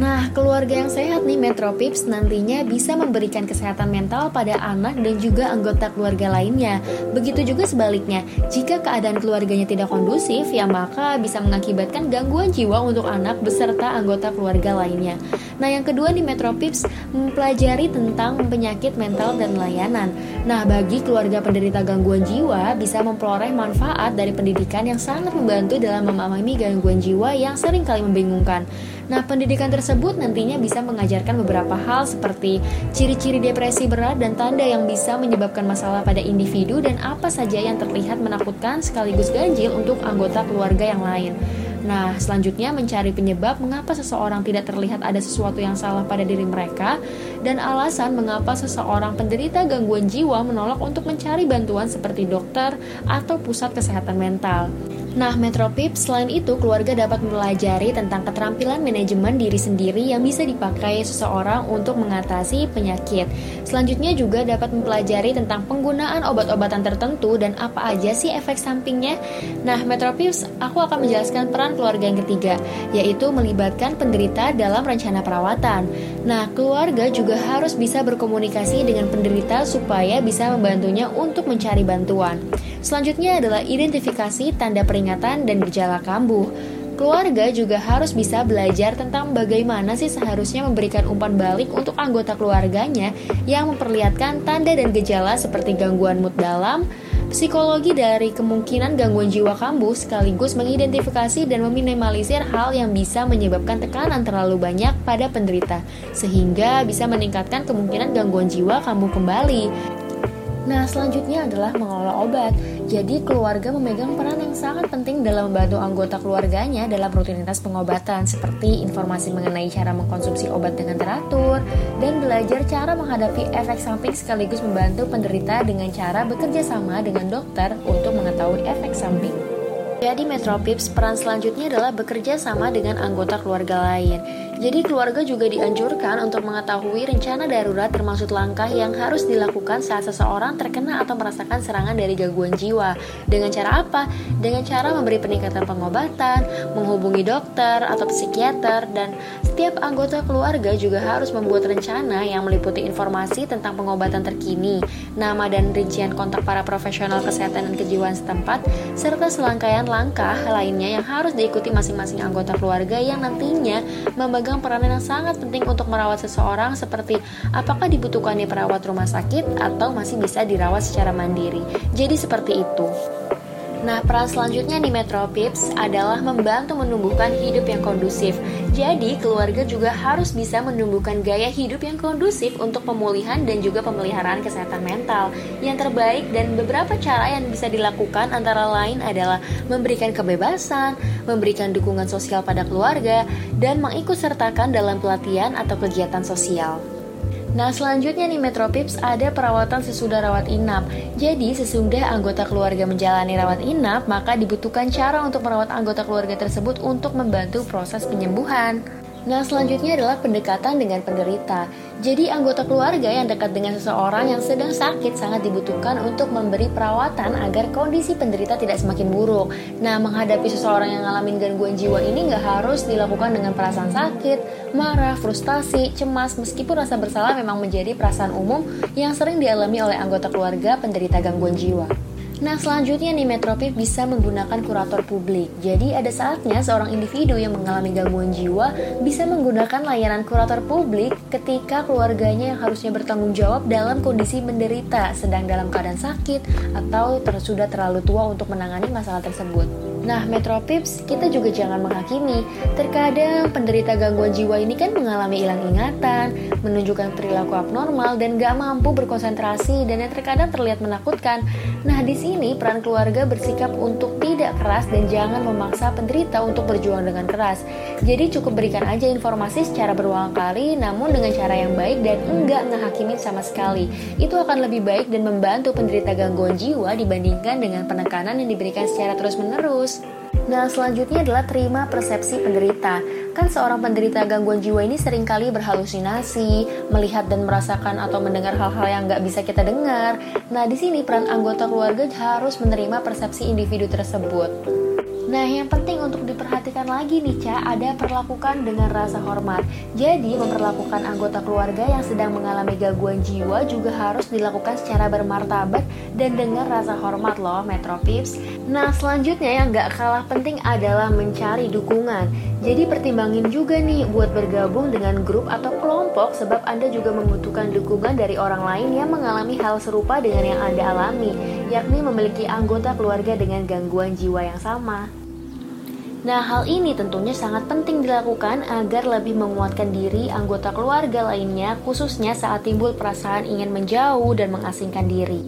Nah, keluarga yang sehat nih Metropips nantinya bisa memberikan kesehatan mental pada anak dan juga anggota keluarga lainnya. Begitu juga sebaliknya, jika keadaan keluarganya tidak kondusif, ya maka bisa mengakibatkan gangguan jiwa untuk anak beserta anggota keluarga lainnya. Nah, yang kedua nih Metropips mempelajari tentang penyakit mental dan layanan. Nah, bagi keluarga penderita gangguan jiwa bisa memperoleh manfaat dari pendidikan yang sangat membantu dalam memahami gangguan jiwa yang sering kali membingungkan. Nah, pendidikan tersebut nantinya bisa mengajarkan beberapa hal seperti ciri-ciri depresi berat dan tanda yang bisa menyebabkan masalah pada individu dan apa saja yang terlihat menakutkan sekaligus ganjil untuk anggota keluarga yang lain. Nah, selanjutnya mencari penyebab mengapa seseorang tidak terlihat ada sesuatu yang salah pada diri mereka dan alasan mengapa seseorang penderita gangguan jiwa menolak untuk mencari bantuan seperti dokter atau pusat kesehatan mental. Nah, Metropip selain itu keluarga dapat mempelajari tentang keterampilan manajemen diri sendiri yang bisa dipakai seseorang untuk mengatasi penyakit. Selanjutnya juga dapat mempelajari tentang penggunaan obat-obatan tertentu dan apa aja sih efek sampingnya. Nah, Metropips, aku akan menjelaskan peran keluarga yang ketiga, yaitu melibatkan penderita dalam rencana perawatan. Nah, keluarga juga harus bisa berkomunikasi dengan penderita supaya bisa membantunya untuk mencari bantuan. Selanjutnya adalah identifikasi tanda peringatan dan gejala kambuh. Keluarga juga harus bisa belajar tentang bagaimana sih seharusnya memberikan umpan balik untuk anggota keluarganya yang memperlihatkan tanda dan gejala seperti gangguan mood dalam, Psikologi dari kemungkinan gangguan jiwa kambuh sekaligus mengidentifikasi dan meminimalisir hal yang bisa menyebabkan tekanan terlalu banyak pada penderita, sehingga bisa meningkatkan kemungkinan gangguan jiwa kambuh kembali. Nah, selanjutnya adalah mengelola obat. Jadi, keluarga memegang peran yang sangat penting dalam membantu anggota keluarganya dalam rutinitas pengobatan, seperti informasi mengenai cara mengkonsumsi obat dengan teratur, dan belajar cara menghadapi efek samping sekaligus membantu penderita dengan cara bekerja sama dengan dokter untuk mengetahui efek samping. Jadi Metropips peran selanjutnya adalah bekerja sama dengan anggota keluarga lain. Jadi keluarga juga dianjurkan untuk mengetahui rencana darurat termasuk langkah yang harus dilakukan saat seseorang terkena atau merasakan serangan dari gangguan jiwa. Dengan cara apa? Dengan cara memberi peningkatan pengobatan, menghubungi dokter atau psikiater dan setiap anggota keluarga juga harus membuat rencana yang meliputi informasi tentang pengobatan terkini, nama dan rincian kontak para profesional kesehatan dan kejiwaan setempat, serta selangkaian langkah lainnya yang harus diikuti masing-masing anggota keluarga yang nantinya memegang peranan yang sangat penting untuk merawat seseorang seperti apakah dibutuhkannya perawat rumah sakit atau masih bisa dirawat secara mandiri. Jadi seperti itu. Nah, peran selanjutnya di Metropips adalah membantu menumbuhkan hidup yang kondusif. Jadi, keluarga juga harus bisa menumbuhkan gaya hidup yang kondusif untuk pemulihan dan juga pemeliharaan kesehatan mental. Yang terbaik dan beberapa cara yang bisa dilakukan antara lain adalah memberikan kebebasan, memberikan dukungan sosial pada keluarga, dan mengikutsertakan dalam pelatihan atau kegiatan sosial. Nah selanjutnya nih Metropips ada perawatan sesudah rawat inap. Jadi sesudah anggota keluarga menjalani rawat inap Maka dibutuhkan cara untuk merawat anggota keluarga tersebut untuk membantu proses penyembuhan Nah, selanjutnya adalah pendekatan dengan penderita. Jadi, anggota keluarga yang dekat dengan seseorang yang sedang sakit sangat dibutuhkan untuk memberi perawatan agar kondisi penderita tidak semakin buruk. Nah, menghadapi seseorang yang ngalamin gangguan jiwa ini nggak harus dilakukan dengan perasaan sakit, marah, frustasi, cemas, meskipun rasa bersalah memang menjadi perasaan umum yang sering dialami oleh anggota keluarga penderita gangguan jiwa. Nah, selanjutnya nih Metropip bisa menggunakan kurator publik. Jadi ada saatnya seorang individu yang mengalami gangguan jiwa bisa menggunakan layanan kurator publik ketika keluarganya yang harusnya bertanggung jawab dalam kondisi menderita, sedang dalam keadaan sakit atau sudah terlalu tua untuk menangani masalah tersebut. Nah, Metropips, kita juga jangan menghakimi. Terkadang penderita gangguan jiwa ini kan mengalami hilang ingatan, menunjukkan perilaku abnormal, dan gak mampu berkonsentrasi, dan yang terkadang terlihat menakutkan. Nah, di sini peran keluarga bersikap untuk keras dan jangan memaksa penderita untuk berjuang dengan keras. Jadi cukup berikan aja informasi secara berulang kali, namun dengan cara yang baik dan enggak ngehakimin sama sekali. Itu akan lebih baik dan membantu penderita gangguan jiwa dibandingkan dengan penekanan yang diberikan secara terus-menerus. Nah, selanjutnya adalah terima persepsi penderita. Kan seorang penderita gangguan jiwa ini sering kali berhalusinasi, melihat dan merasakan atau mendengar hal-hal yang nggak bisa kita dengar. Nah, di sini peran anggota keluarga harus menerima persepsi individu tersebut. Nah, yang penting untuk diperhatikan lagi nih, Ca, ada perlakukan dengan rasa hormat. Jadi, memperlakukan anggota keluarga yang sedang mengalami gangguan jiwa juga harus dilakukan secara bermartabat dan dengan rasa hormat loh, Metropips. Nah, selanjutnya yang gak kalah penting adalah mencari dukungan. Jadi, pertimbangin juga nih buat bergabung dengan grup atau kelompok sebab Anda juga membutuhkan dukungan dari orang lain yang mengalami hal serupa dengan yang Anda alami, yakni memiliki anggota keluarga dengan gangguan jiwa yang sama. Nah, hal ini tentunya sangat penting dilakukan agar lebih menguatkan diri anggota keluarga lainnya, khususnya saat timbul perasaan ingin menjauh dan mengasingkan diri.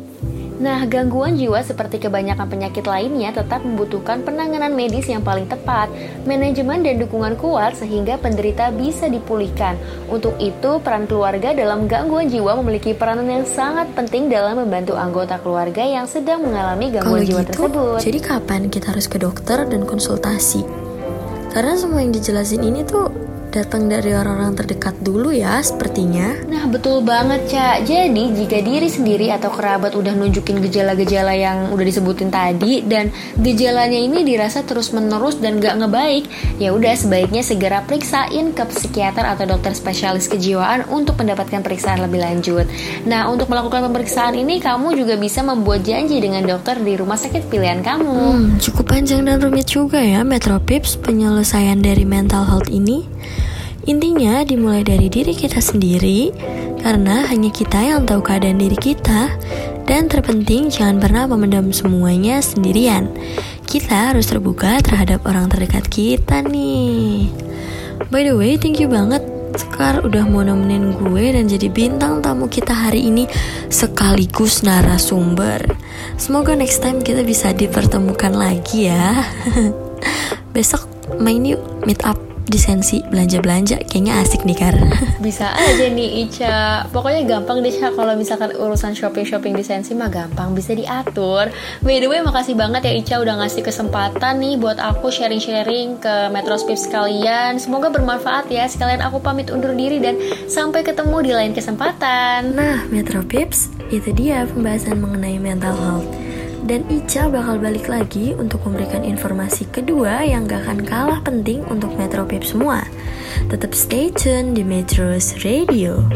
Nah, gangguan jiwa seperti kebanyakan penyakit lainnya tetap membutuhkan penanganan medis yang paling tepat, manajemen dan dukungan kuat sehingga penderita bisa dipulihkan. Untuk itu, peran keluarga dalam gangguan jiwa memiliki peranan yang sangat penting dalam membantu anggota keluarga yang sedang mengalami gangguan Kalau jiwa gitu, tersebut. jadi kapan kita harus ke dokter dan konsultasi? Karena semua yang dijelasin ini tuh datang dari orang-orang terdekat dulu ya sepertinya. Nah betul banget Cak Jadi jika diri sendiri atau kerabat udah nunjukin gejala-gejala yang udah disebutin tadi Dan gejalanya ini dirasa terus menerus dan gak ngebaik ya udah sebaiknya segera periksain ke psikiater atau dokter spesialis kejiwaan untuk mendapatkan periksaan lebih lanjut Nah untuk melakukan pemeriksaan ini kamu juga bisa membuat janji dengan dokter di rumah sakit pilihan kamu Hmm, cukup panjang dan rumit juga ya Metro Pips penyelesaian dari mental health ini. Intinya dimulai dari diri kita sendiri karena hanya kita yang tahu keadaan diri kita dan terpenting jangan pernah memendam semuanya sendirian. Kita harus terbuka terhadap orang terdekat kita nih. By the way, thank you banget Sekar udah mau nemenin gue dan jadi bintang tamu kita hari ini sekaligus narasumber. Semoga next time kita bisa dipertemukan lagi ya. Besok main yuk meet up di sensi belanja-belanja kayaknya asik nih Kar. Bisa aja nih Ica. Pokoknya gampang deh Ca Kalau misalkan urusan shopping-shopping di Sensi mah gampang Bisa diatur. By the way makasih banget ya Ica Udah ngasih kesempatan nih Buat aku sharing-sharing ke Metro Spips kalian Semoga bermanfaat ya Sekalian aku pamit undur diri Dan sampai ketemu di lain kesempatan. Nah, Metro Pips, itu dia pembahasan mengenai mental health. Dan Ica bakal balik lagi untuk memberikan informasi kedua yang gak akan kalah penting untuk Metro Pips semua. Tetap stay tune di Metro's Radio.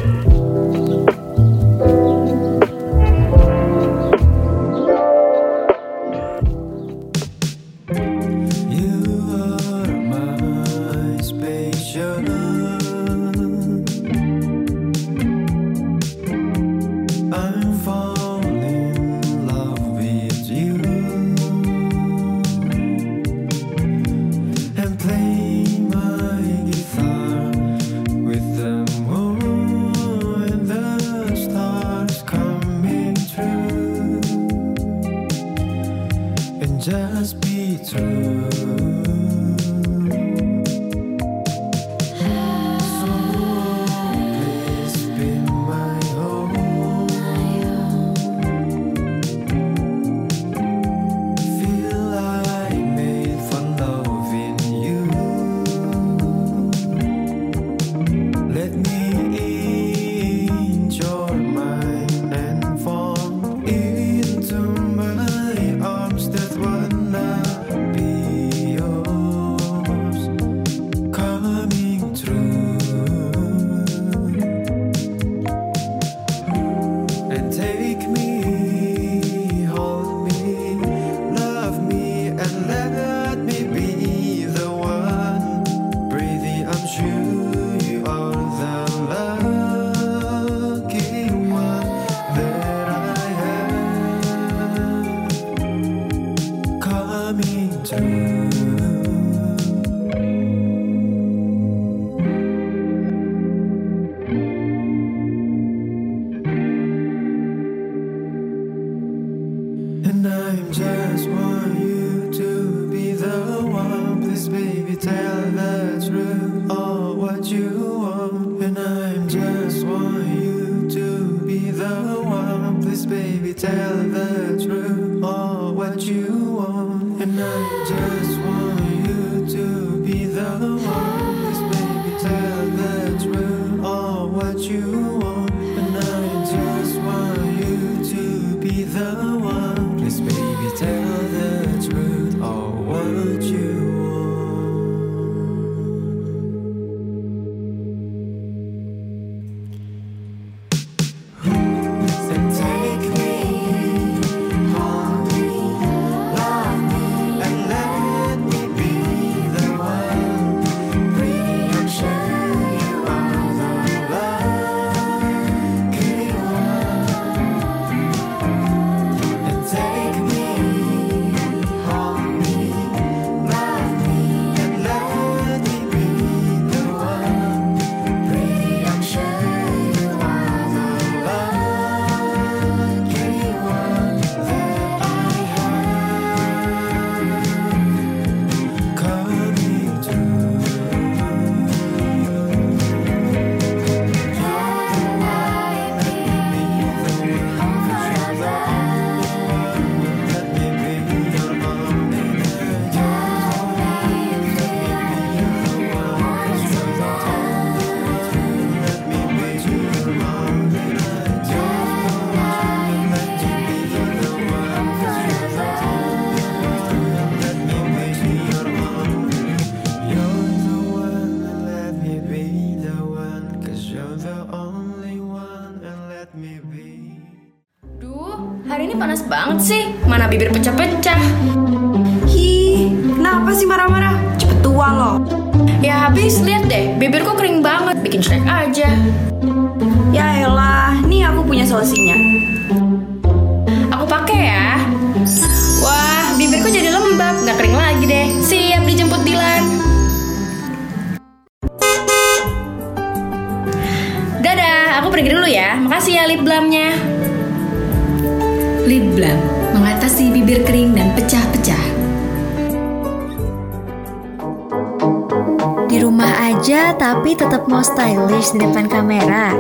Di rumah aja tapi tetap mau stylish di depan kamera.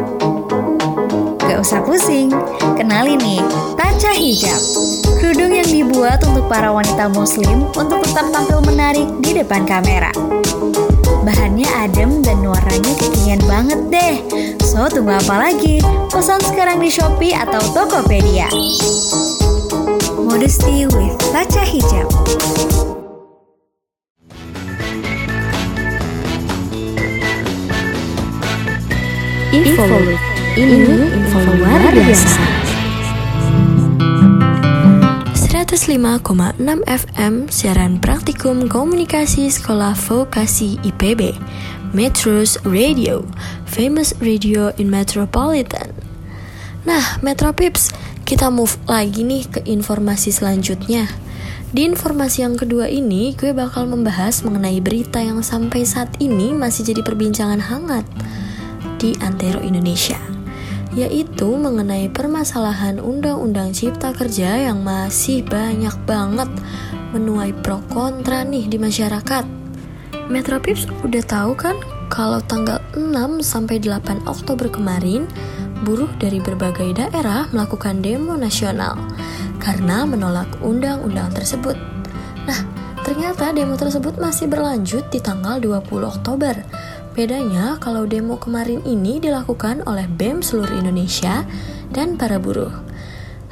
Gak usah pusing, kenalin nih, Taca Hijab. Kerudung yang dibuat untuk para wanita muslim untuk tetap tampil menarik di depan kamera. Bahannya adem dan warnanya kekinian banget deh. So, tunggu apa lagi? Pesan sekarang di Shopee atau Tokopedia. Modesty with Taca Hijab. Evolve. Ini info luar biasa. 105,6 FM siaran praktikum komunikasi sekolah vokasi IPB Metros Radio Famous Radio in Metropolitan Nah Metro Pips kita move lagi nih ke informasi selanjutnya Di informasi yang kedua ini gue bakal membahas mengenai berita yang sampai saat ini masih jadi perbincangan hangat di antero Indonesia yaitu mengenai permasalahan Undang-Undang Cipta Kerja yang masih banyak banget menuai pro kontra nih di masyarakat. Metro Pips udah tahu kan kalau tanggal 6 sampai 8 Oktober kemarin buruh dari berbagai daerah melakukan demo nasional karena menolak undang-undang tersebut. Nah, ternyata demo tersebut masih berlanjut di tanggal 20 Oktober Bedanya kalau demo kemarin ini dilakukan oleh BEM seluruh Indonesia dan para buruh.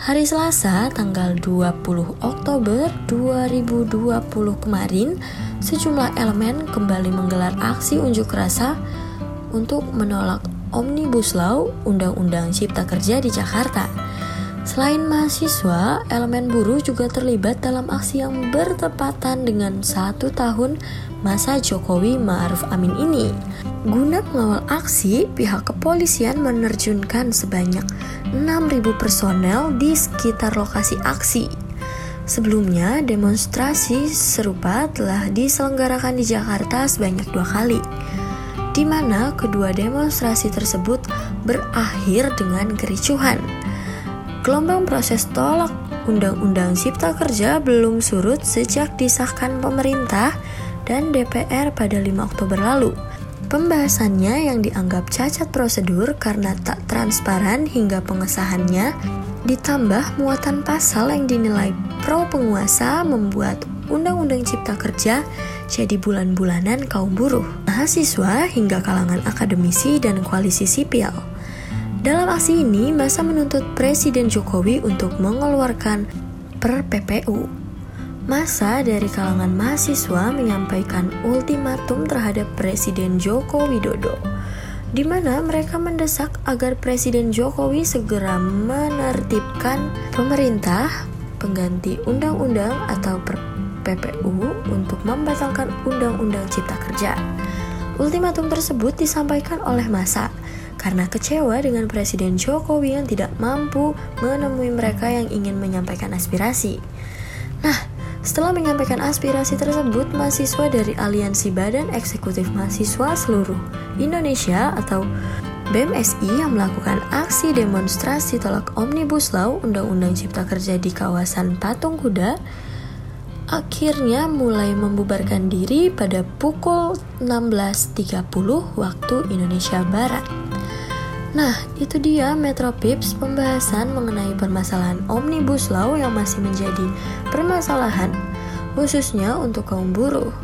Hari Selasa tanggal 20 Oktober 2020 kemarin, sejumlah elemen kembali menggelar aksi unjuk rasa untuk menolak Omnibus Law Undang-Undang Cipta Kerja di Jakarta. Selain mahasiswa, elemen buruh juga terlibat dalam aksi yang bertepatan dengan satu tahun masa Jokowi Ma'ruf Amin ini. Guna mengawal aksi, pihak kepolisian menerjunkan sebanyak 6.000 personel di sekitar lokasi aksi. Sebelumnya, demonstrasi serupa telah diselenggarakan di Jakarta sebanyak dua kali, di mana kedua demonstrasi tersebut berakhir dengan kericuhan. Gelombang proses tolak Undang-Undang Cipta Kerja belum surut sejak disahkan pemerintah dan DPR pada 5 Oktober lalu. Pembahasannya yang dianggap cacat prosedur karena tak transparan hingga pengesahannya, ditambah muatan pasal yang dinilai pro penguasa membuat Undang-Undang Cipta Kerja jadi bulan-bulanan kaum buruh, mahasiswa hingga kalangan akademisi dan koalisi sipil. Dalam aksi ini, masa menuntut Presiden Jokowi untuk mengeluarkan per PPU Masa dari kalangan mahasiswa menyampaikan ultimatum terhadap Presiden Joko Widodo, di mana mereka mendesak agar Presiden Jokowi segera menertibkan pemerintah pengganti undang-undang atau PPU untuk membatalkan undang-undang Cipta Kerja. Ultimatum tersebut disampaikan oleh masa karena kecewa dengan Presiden Jokowi yang tidak mampu menemui mereka yang ingin menyampaikan aspirasi. Nah, setelah menyampaikan aspirasi tersebut, mahasiswa dari Aliansi Badan Eksekutif Mahasiswa Seluruh Indonesia atau BMSI yang melakukan aksi demonstrasi tolak Omnibus Law Undang-Undang Cipta Kerja di kawasan Patung Kuda akhirnya mulai membubarkan diri pada pukul 16.30 waktu Indonesia Barat. Nah, itu dia Metro Pips pembahasan mengenai permasalahan Omnibus Law yang masih menjadi permasalahan khususnya untuk kaum buruh.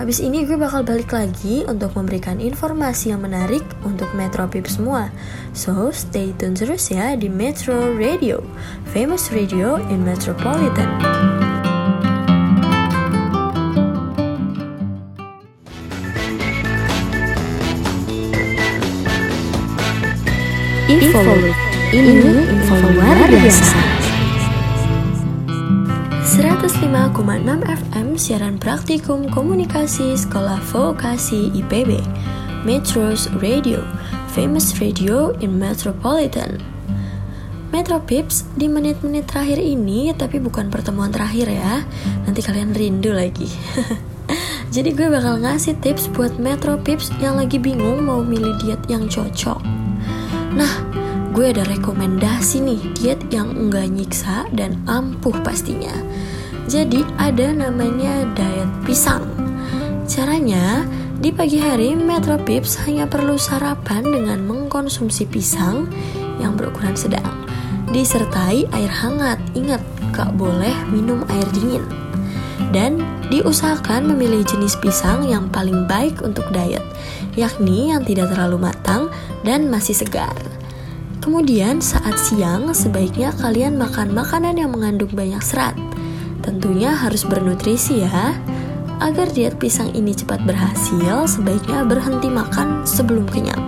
Habis ini gue bakal balik lagi untuk memberikan informasi yang menarik untuk Metro Pips semua. So, stay tune terus ya di Metro Radio, famous radio in Metropolitan. Info. Ini info luar biasa. 105,6 FM siaran praktikum komunikasi Sekolah Vokasi IPB Metros Radio Famous Radio in Metropolitan Metro Pips di menit-menit terakhir ini tapi bukan pertemuan terakhir ya nanti kalian rindu lagi jadi gue bakal ngasih tips buat Metro Pips yang lagi bingung mau milih diet yang cocok nah gue ada rekomendasi nih diet yang enggak nyiksa dan ampuh pastinya jadi ada namanya diet pisang. Caranya, di pagi hari Metro Pips hanya perlu sarapan dengan mengkonsumsi pisang yang berukuran sedang. Disertai air hangat, ingat gak boleh minum air dingin. Dan diusahakan memilih jenis pisang yang paling baik untuk diet, yakni yang tidak terlalu matang dan masih segar. Kemudian saat siang sebaiknya kalian makan makanan yang mengandung banyak serat Tentunya harus bernutrisi ya. Agar diet pisang ini cepat berhasil, sebaiknya berhenti makan sebelum kenyang.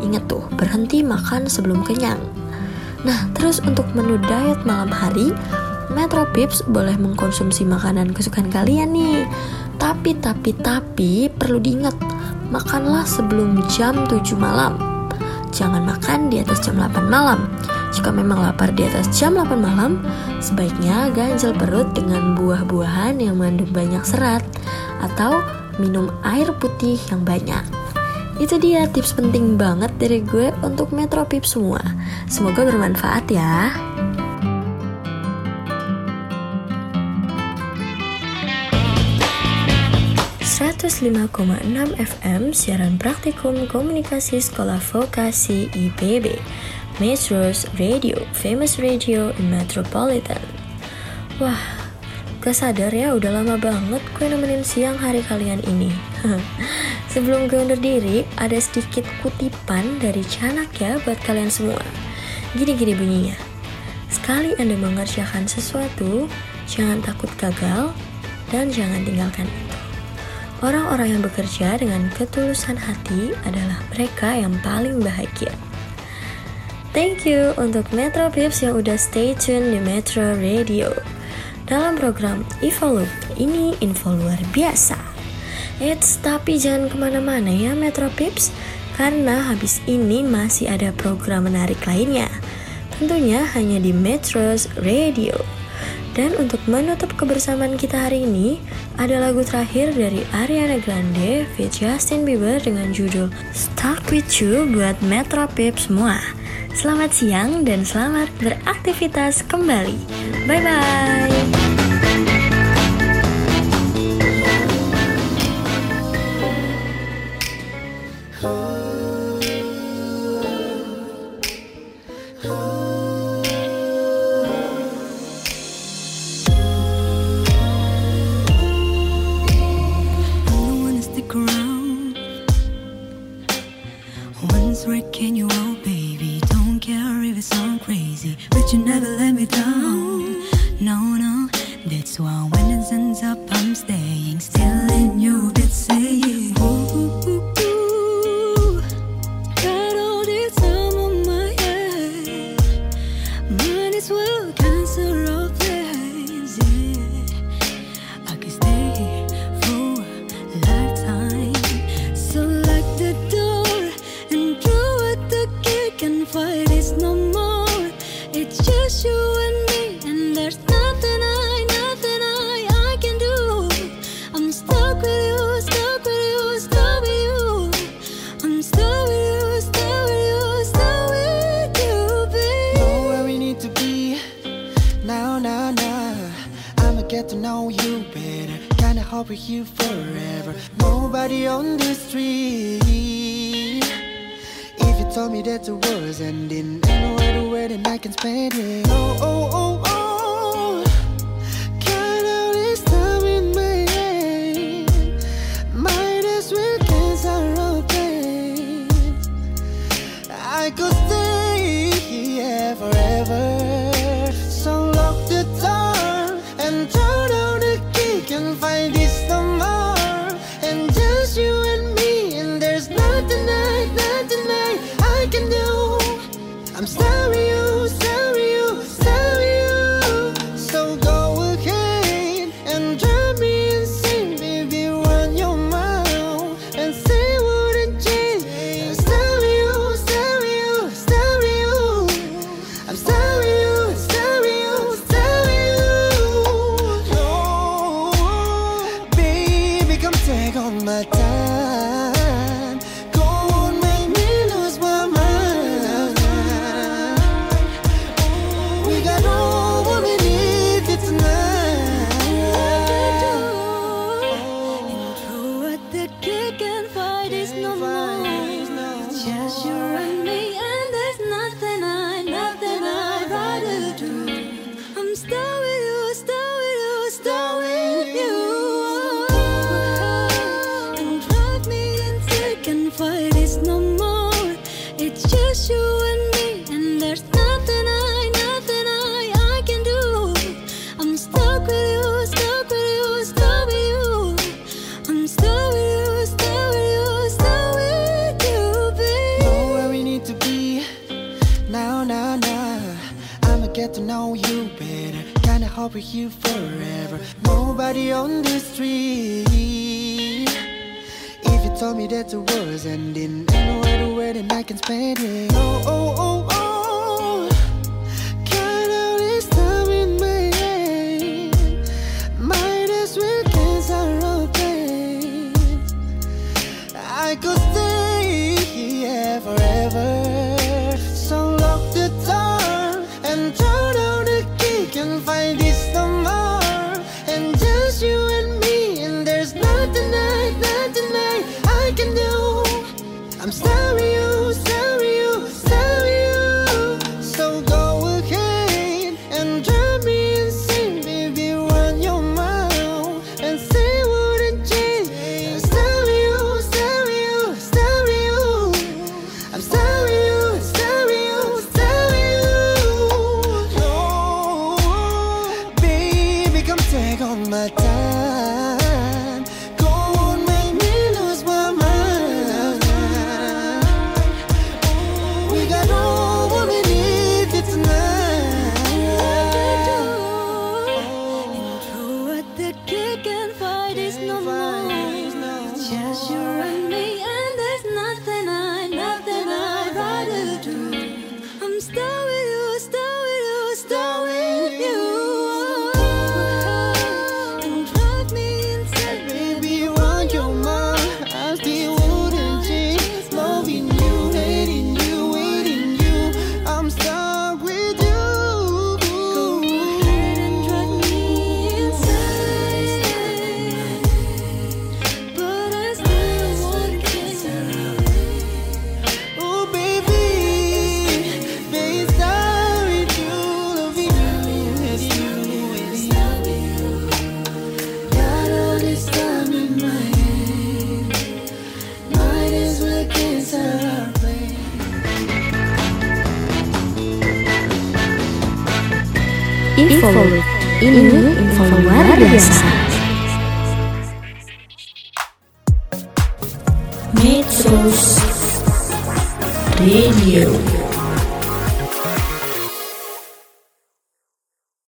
Ingat tuh, berhenti makan sebelum kenyang. Nah, terus untuk menu diet malam hari, Metro Pips boleh mengkonsumsi makanan kesukaan kalian nih. Tapi, tapi, tapi perlu diingat, makanlah sebelum jam 7 malam. Jangan makan di atas jam 8 malam jika memang lapar di atas jam 8 malam, sebaiknya ganjel perut dengan buah-buahan yang mengandung banyak serat atau minum air putih yang banyak. Itu dia tips penting banget dari gue untuk Metro Pip semua. Semoga bermanfaat ya. Enam FM siaran praktikum komunikasi sekolah vokasi IPB Metros Radio, famous radio in Metropolitan. Wah, gak sadar ya udah lama banget gue nemenin siang hari kalian ini. Sebelum gue undur diri, ada sedikit kutipan dari Canak ya buat kalian semua. Gini-gini bunyinya. Sekali Anda mengerjakan sesuatu, jangan takut gagal dan jangan tinggalkan itu. Orang-orang yang bekerja dengan ketulusan hati adalah mereka yang paling bahagia. Thank you untuk Metro Pips yang udah stay tune di Metro Radio. Dalam program Evolup, ini info luar biasa. Eits, tapi jangan ke mana-mana ya Metro Pips, karena habis ini masih ada program menarik lainnya. Tentunya hanya di Metros Radio. Dan untuk menutup kebersamaan kita hari ini, ada lagu terakhir dari Ariana Grande feat Justin Bieber dengan judul Stuck With You buat Metro Pips semua. Selamat siang dan selamat beraktivitas kembali. Bye bye.